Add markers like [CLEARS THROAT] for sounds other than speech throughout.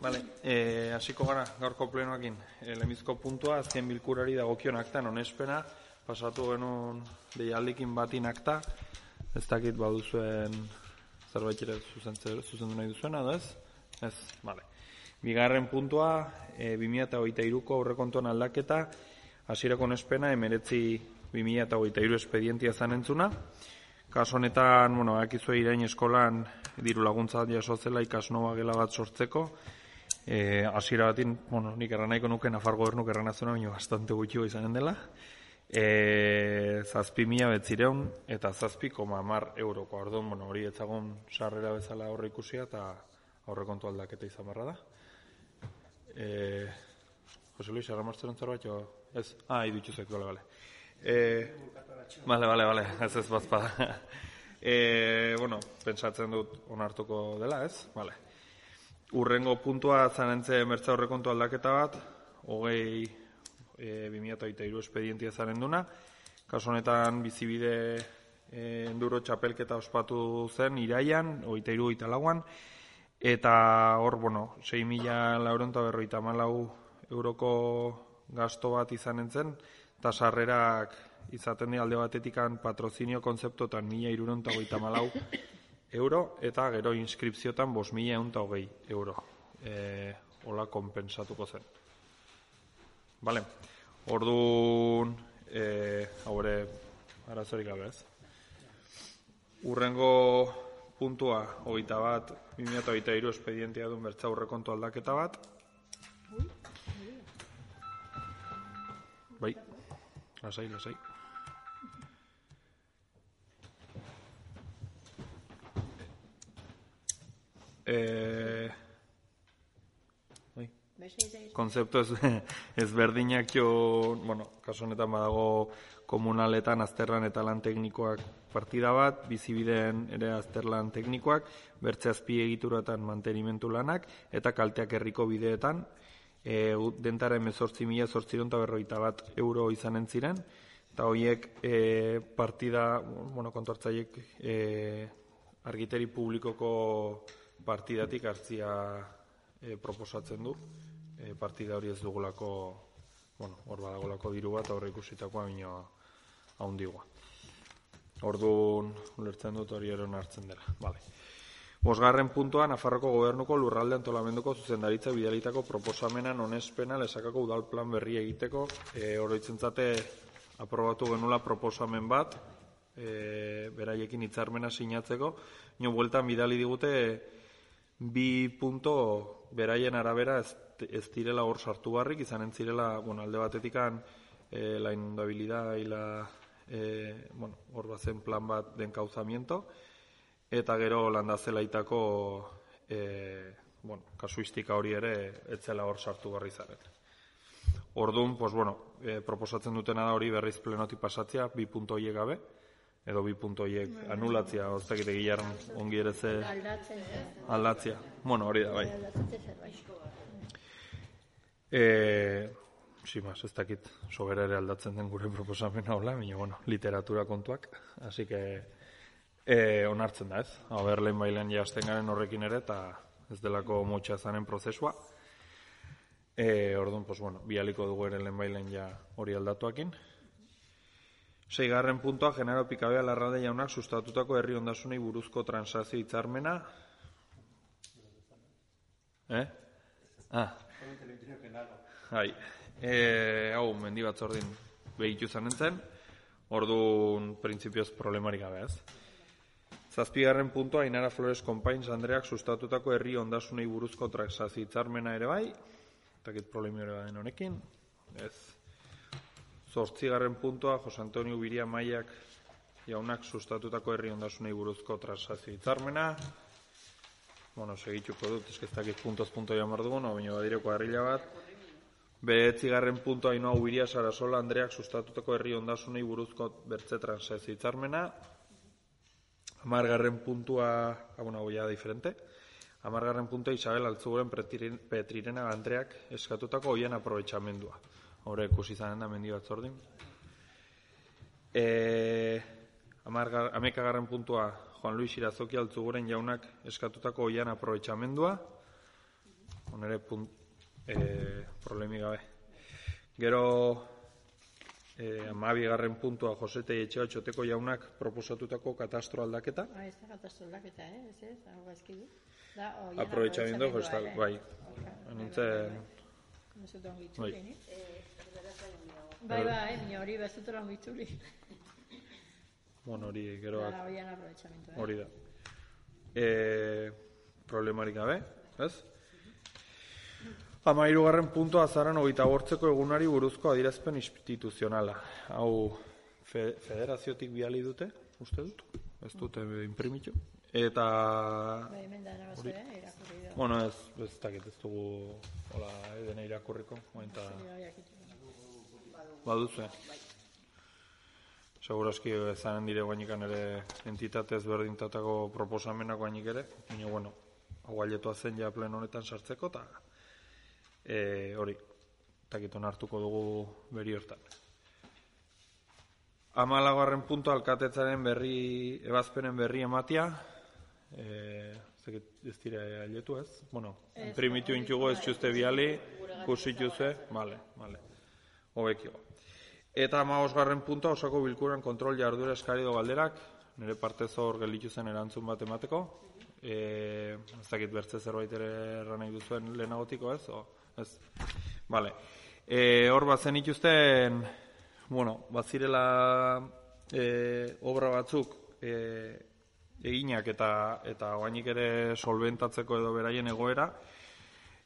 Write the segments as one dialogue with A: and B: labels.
A: Vale, eh, hasiko gara gaurko plenoakin. E, Lemizko puntua, azken bilkurari dagokion akta, onespena, pasatu genuen deialdikin batin akta, ez dakit baduzuen zerbait ere zuzendu nahi duzuen, edo ez? Ez, vale. Bigarren puntua, e, 2008ko aurrekontuan aldaketa, hasierako onespena, emeretzi 2008 espedientia zanentzuna, Kaso honetan, bueno, akizu irain eskolan diru laguntza jaso zela ikasnoa gela bat sortzeko. Eh, hasiera batin, bueno, nik erran nahiko nuke Nafar gobernuk erran azuna, baina bastante gutxio izanen dela. Eh, zazpi mila betzireun eta zazpi koma mar euroko. Orduan, bueno, hori etzagon sarrera bezala aurre ikusia eta aurrekontu aldaketa izan barra da. Eh, Jose Luis, erra martzeron zerbait, jo? Ez? Ah, idutxu zek, bale, bale. Eh, Vale, vale, vale, ez ez bazpada. [LAUGHS] e, bueno, pentsatzen dut onartuko dela, ez? Vale. Urrengo puntua zanentze mertza horrekontu aldaketa bat, hogei e, 2008 espedientia zaren duna. Kaso honetan bizibide e, enduro txapelketa ospatu zen iraian, hogeita iru lauan, eta hor, bueno, 6 mila lauronta berroita malau euroko gasto bat izanen zen, eta sarrerak izaten di alde batetikan patrozinio konzeptotan mila iruronta hogeita malau euro, eta gero inskripziotan bos mila eunta hogei euro. E, hola kompensatuko zen. Bale, orduan, e, haure, arazorik gabe ez. Urrengo puntua, hogeita bat, 2008 espedientia duen bertza urrekontu aldaketa bat. Bai, lasai, lasai. Eh. Konzeptu ez, [LAUGHS] ezberdinak jo, bueno, kaso honetan badago komunaletan azterlan eta lan teknikoak partida bat, bizibideen ere azterlan teknikoak, bertze azpi egituratan mantenimentu lanak, eta kalteak herriko bideetan, e, dentara emezortzi mila zortziron berroita bat euro izanen ziren, eta horiek e, partida, bueno, kontortzaiek e, argiteri publikoko partidatik hartzia e, proposatzen du. E, partida hori ez dugulako, bueno, hor badagolako diru bat aurre ikusitakoa bino haundigua. Orduan, ulertzen dut hori eron hartzen dela. Vale. Bosgarren puntuan, Nafarroko gobernuko lurralde antolamenduko zuzendaritza bidalitako proposamenan onespena lesakako udalplan berri egiteko. E, Oroitzen zate, aprobatu genula proposamen bat, e, beraiekin hitzarmena sinatzeko, nio bueltan bidali digute, bi punto beraien arabera ez, ez direla hor sartu barrik, izan entzirela, bueno, alde batetikan, e, la inundabilidad y la, e, bueno, hor bazen plan bat den kauzamiento, eta gero landazelaitako e, bueno, kasuistika hori ere etzela hor sartu barri zaren. Orduan, pues, bueno, e, proposatzen dutena da hori berriz plenoti pasatzea, bi punto gabe, edo bi punto horiek anulatzea, oztakite gilarren ongi ere ze aldatzea. Bueno, hori da, bai. E, si mas, ez dakit sobera ere aldatzen den gure proposamena hola, baina, bueno, literatura kontuak, así que e, onartzen da, ez? Haber lehen bailen jazten garen horrekin ere, eta ez delako motxa zanen prozesua. E, orduan, pues, bueno, bialiko dugu ere lehen bailen ja hori aldatuakin. Seigarren puntua, genero pikabea larralde jaunak sustatutako herri ondasunei buruzko transazio hitzarmena. Eh? Ah. Hai. E, hau, mendi batzordin behitu zanen zen. Orduan, printzipioz problemarik gabe ez. Zazpigarren puntua, Inara Flores Compains Andreak sustatutako herri ondasunei buruzko transazio hitzarmena ere bai. Takit problemi ere baden honekin. Ez. Zortzigarren puntua, Jose Antonio Biria Maiak jaunak sustatutako herri ondasunei buruzko transazio hitzarmena. Bueno, segituko dut, eskestakit puntoz punto jamar dugun, no, baina badireko harrila bat. Behetzigarren puntua inoa Ubiria Sarasola Andreak sustatutako herri ondasunei buruzko bertze transazio hitzarmena. Amargarren puntua, abona goia diferente. Amargarren puntua Isabel Altzuguren Petrirena Andreak eskatutako hoien aprobetxamendua. Hore ikusi zanen da mendi bat zordin. E, amekagarren puntua Juan Luis Irazoki altzuguren jaunak eskatutako oian aprobetxamendua. onere punt, e, problemi gabe. Gero, e, amabigarren puntua Josete Etxea txoteko jaunak proposatutako katastro aldaketa.
B: Ah, ez da katastro aldaketa, eh? Ez ez, hau gaizki du. Da, oian
A: Aprovechamiento forestal,
B: ere.
A: bai.
B: Bai,
A: Nintzen,
B: ongi
A: Bai.
B: Bai, bai, mina hori bezut ongi itzuli.
A: bueno, hori gero
B: Da, oian aprovechamiento, eh?
A: hori da. E, problemarik gabe, ez? Ama hirugarren puntua azaran hogeita bortzeko egunari buruzko adierazpen instituzionala. Hau fe, federaziotik biali dute, uste dut, ez dute imprimitu. Eta,
B: Bai, hemen da nagozu, eh? Irakurri da.
A: bueno, ez, ez dakit ez dugu, hola, edena irakurriko, eta
B: Jakitun.
A: baduzu, eh? Segurazki ezanen dire guainikan ere entitate ezberdintatako proposamenak guainik ere, baina bueno, hau ailetua zen ja plen honetan sartzeko, eta e, hori, takiton hartuko dugu beri hortan. Amalagarren punto alkatetzaren berri, ebazpenen berri ematia, e, zekit ez dira ailetu ez? Bueno, primitu intugu ez txuste biali, kusituzue, vale, vale, hobekio. Eta amagosgarren punta osako bilkuran kontrol jardura eskari do galderak, nire partez hor gelditu zen erantzun bat emateko. E, ez dakit bertze zerbait ere erran nahi duzuen lehenagotiko ez? O, ez. Vale. E, hor bat zen ituzten, bueno, bat zirela e, obra batzuk e, eginak eta eta oainik ere solventatzeko edo beraien egoera.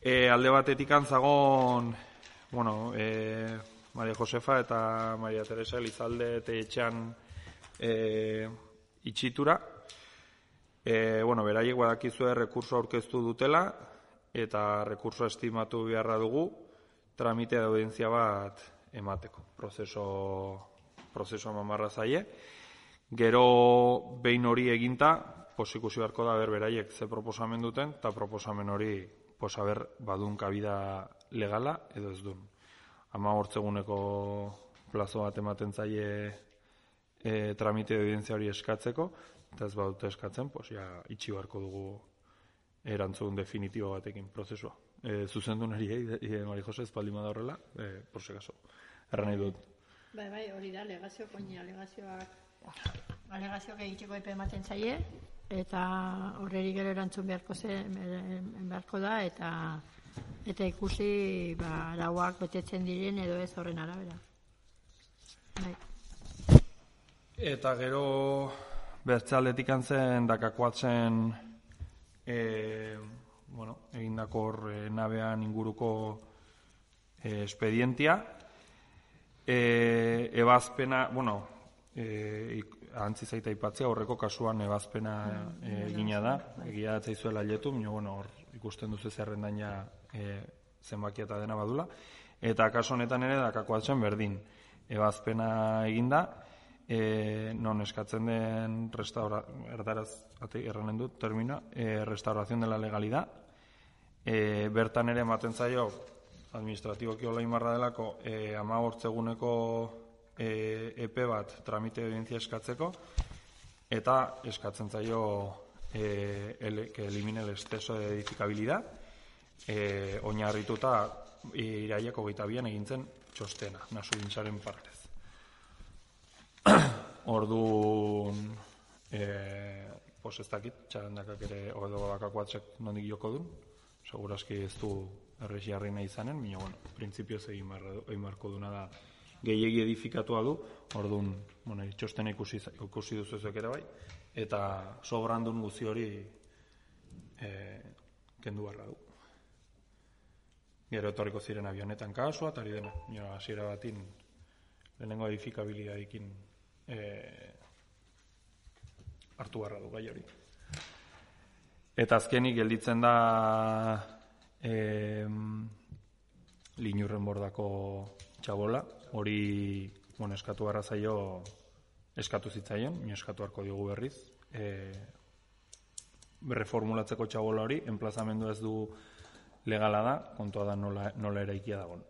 A: E, alde batetik antzagon, bueno, e, Maria Josefa eta Maria Teresa Elizalde eta etxean e, itxitura. E, bueno, beraiek badakizue rekurso aurkeztu dutela eta rekurso estimatu beharra dugu tramite audientzia bat emateko. Prozeso, prozeso mamarra zaie. Gero behin hori eginta, pos ikusi beharko da ber ze proposamen duten, eta proposamen hori pos aber badun kabida legala edo ez dun. Ama hortzeguneko plazo bat ematen zaie e, tramite de evidentzia hori eskatzeko, eta ez badute eskatzen, pues ja itxi beharko dugu erantzun definitibo batekin prozesua. E, zuzendunari, e, e, Mari Jose, ez baldin bada horrela, e, por si acaso. Erran nahi dut.
B: Bai, bai, hori da, alegazio, koini, alegazioak, alegazioak egiteko epe ematen zaie, eta horreri gero erantzun beharko, ze, beharko da, eta eta ikusi ba, arauak betetzen diren edo ez horren arabera. Bai.
A: Eta gero bertze aldetik zen dakakoatzen e, bueno, egindako e, nabean inguruko e, espedientia. E, ebazpena, bueno, e, ik- antzi zaita ipatzea, horreko kasuan ebazpena e, egina da, egia da zaizuela letu, baina bueno, hor ikusten duzu zerrendaina ja e, zenbakia eta dena badula. Eta kasu honetan ere dakakoatzen berdin. Ebazpena eginda, e, non eskatzen den restaura, erdaraz ate, erranen dut termina, e, restauración de la legalidad, e, bertan ere ematen zaio administratiboki hola imarra delako e, ama eguneko e, epe bat tramite evidentzia eskatzeko eta eskatzen zaio e, ele, que elimine el exceso de edificabilidad e, oinarrituta iraiako hogeita bian egintzen txostena, nasu bintzaren partez. [CLEARS THROAT] Orduan, e, pues ez dakit, txarandakak ere, edo bakakoatzek nondik joko duen, segurazki ez du jarri nahi izanen, baina, bueno, printzipioz egin beharko duna da gehiegi edifikatua du, orduan, bueno, txostena ikusi, ikusi duzu zuek ere bai, eta sobrandun guzi hori e, kendu barra du. Gero etorriko ziren avionetan kasua, eta hori dena, nire hasiera batin lehenengo edifikabilidadekin e, hartu barra du gai hori. Eta azkenik gelditzen da e, linurren bordako txabola, hori bueno, eskatu barra zaio eskatu zitzaion, ni eskatu harko diogu berriz, e, reformulatzeko txabola hori, enplazamendu ez du legala da, kontua da nola, nola eraikia dagoen.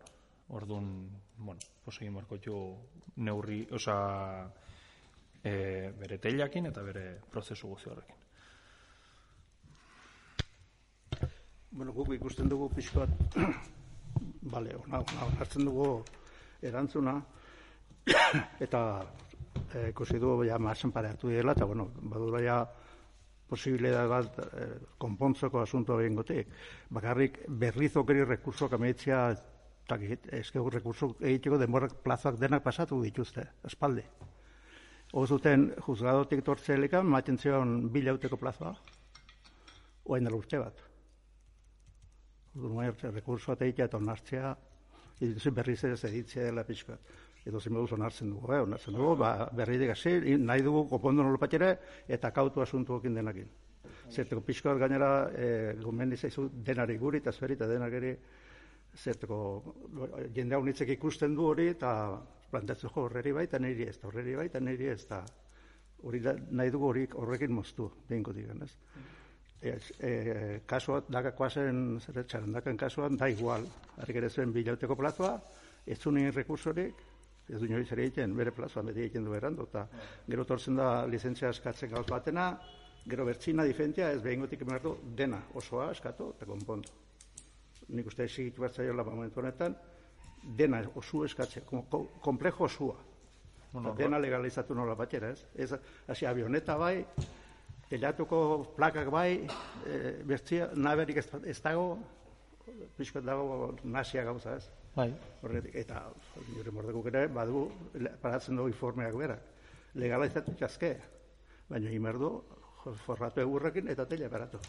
A: Orduan, bueno, pues egin barko txu neurri, osa, e, bere teilakin eta bere prozesu guzi horrekin.
C: Bueno, guk ikusten dugu pixko bat, [CLEARS THROAT] bale, ona, ona, onartzen dugu erantzuna, [COUGHS] eta e, ikusi dugu ja masen pareatu dela, eta bueno, badura ja posibilidad bat e, konpontzeko asunto egin gotik. Bakarrik berriz okeri rekursoak ametzia, eta ezke rekurso egiteko denborak plazak denak pasatu dituzte, espaldi. Hoz duten juzgadotik tortzelekan, maten zion bilauteko plazoa, oain dela urte bat. Urduan ertze, rekurso bat egitea eta onartzea, iduzi berriz ez editzea dela pixka. Edo zen moduz onartzen dugu, eh? onartzen dugu, ba, berri hasi, nahi dugu kopondo nolo eta kautu asuntu okin denakin. Zerteko pixka bat gainera, e, gomendi zaizu denari guri eta zberi eta denari zerteko jende hau ikusten du hori eta plantatzen jo horreri bai eta niri ez, horreri bai eta niri ez, hori nahi dugu hori horrekin moztu, behinko digan, ez? Ez, e, kasuat, dakakoazen, zer txarandakan kasuan, da igual. Arrik ere zuen bilauteko plazoa, ez zuen rekursorik, ez du nioiz ere egiten, bere plazoa, beti egiten du berandu, eta gero tortzen da lizentzia eskatzen gauz batena, gero bertzina difentia, ez behin gotik emartu, dena osoa eskatu eta konpontu. Nik uste egitu bat zaila momentu honetan, dena osu eskatzen, komplejo osua. Bueno, dena legalizatu nola batera, ez? Ez, hasi avioneta bai, telatuko plakak bai, e, bertzia, naberik ez, ez dago, pixko dago nasia gauza ez.
A: Bai.
C: Horretik, eta jure mordekuk ere, badu, paratzen dugu informeak berak. Legalizatu txazke, baina imerdu, forratu egurrekin eta tele paratu.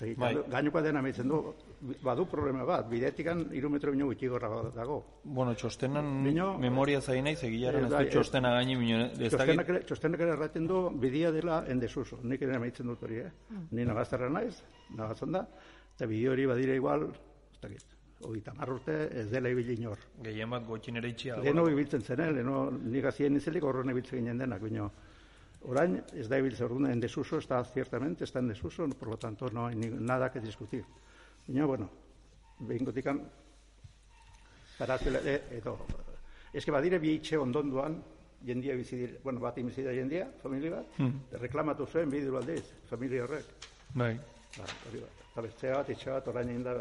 C: Bai. Gainuko dena meitzen du, badu problema bat, bidetikan iru metro bino gutxi gorra dago.
A: Bueno, txostenan bino, memoria zain nahi, zegiaren ez du txostena gaini bino.
C: Txostenak ere erraten du, bidia dela endesuso, nik ere meitzen dut hori, eh? Mm. Ni nagazterra naiz, nagatzen da, eta bideo hori badire igual, ez dakit, hori urte ez dela ibili inor.
A: Gehien bat gotxin ere itxia.
C: Leheno ibiltzen zen, eh? leheno nik azien izelik horren ibiltzen ginen denak, bino. Orain, ez da ibiltza orduan en desuso, está ciertamente, está en desuso, por lo tanto no hay nada que discutir. Baina, bueno, behin gotikan, e, edo, ez que badire bi itxe ondonduan, jendia bizidire, bueno, bat imizidea jendia, familia bat, hmm. reklamatu zuen bidu aldiz, familia horrek.
A: Bai.
C: Ba, hori bat. Eta bestea bat, itxe bat, orain egin da,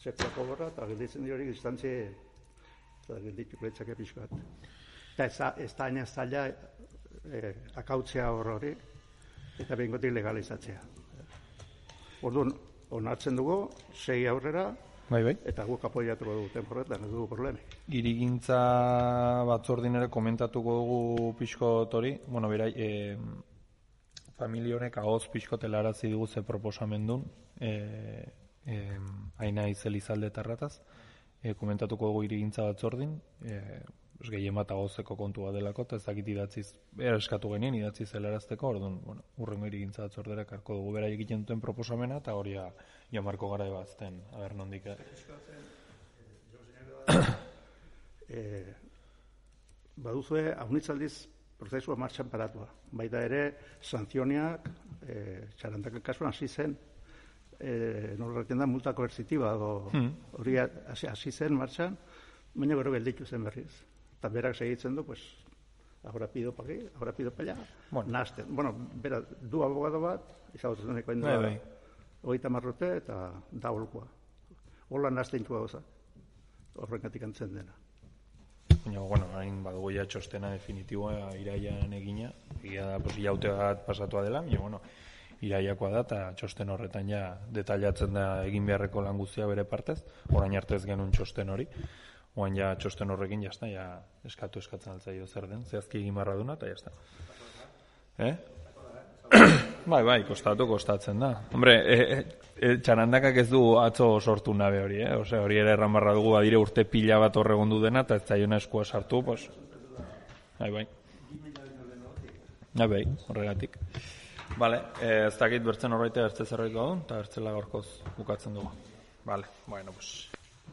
C: sekulako gorra, eta gelditzen dira hori distantzi, eta gelditu pletzak epizko bat. Eta ez, ez da aina eh, akautzea hor hori, eta behingotik legalizatzea. Orduan, onartzen dugu, sei aurrera,
A: bai, bai.
C: eta guk apoiatuko dugu temporretan, ez dugu problemi.
A: Irigintza batzordin ere komentatuko dugu pixko hori, bueno, berai, e, familia honek ahoz pixko telarazi dugu ze proposamendun, e, e, aina izelizalde tarrataz, e, komentatuko dugu irigintza batzordin, e, pues, gehien bat agozeko kontua delako, eta ez dakit idatziz, bera eskatu genien, idatziz zelarazteko, orduan, bueno, urrengo irigintza atzordera karko dugu, bera egiten duten proposamena, eta hori ja marko gara ebazten, aber nondik. Eh? [COUGHS]
C: eh, baduzue, haunitzaldiz, prozesua martxan paratua. Baita ere, sanzioniak, eh, txarantak kasuan hasi zen, eh, norraten da multa koerzitiba, hmm. hori hasi zen martxan, baina gero gelditu zen berriz eta berak segitzen du, pues, ahora pido pa aquí, ahora pido pa allá, bueno. naste. Bueno, bera, du abogado bat, izagotzen deneko endo, bai, bai. oita marrote eta da holkoa. Hola naste intua goza, horrengatik antzen dena.
A: Baina, bueno, hain badugu ja txostena definitiboa iraian egina, egia da, pues, jaute bat pasatua dela, baina, bueno, iraiakoa da, eta txosten horretan ja detailatzen da egin beharreko lan guztia bere partez, orain artez genuen txosten hori, Oan ja txosten horrekin jazta, ja eskatu eskatzen altzaio zer den, zehazki egin barra duna, eta jazta. Eh? [COUGHS] bai, bai, kostatu, kostatzen da. Hombre, e, e, txarandakak ez du atzo sortu nabe hori, eh? Ose, hori ere erran barra dugu, badire urte pila bat horre gondu dena, eta ez zaiona eskua sartu, pues... Bai, bai. Bai, bai, horregatik. Vale, ez dakit bertzen horreite bertze zerbait badun, eta bertzela gorkoz bukatzen dugu. Vale, bueno, pues...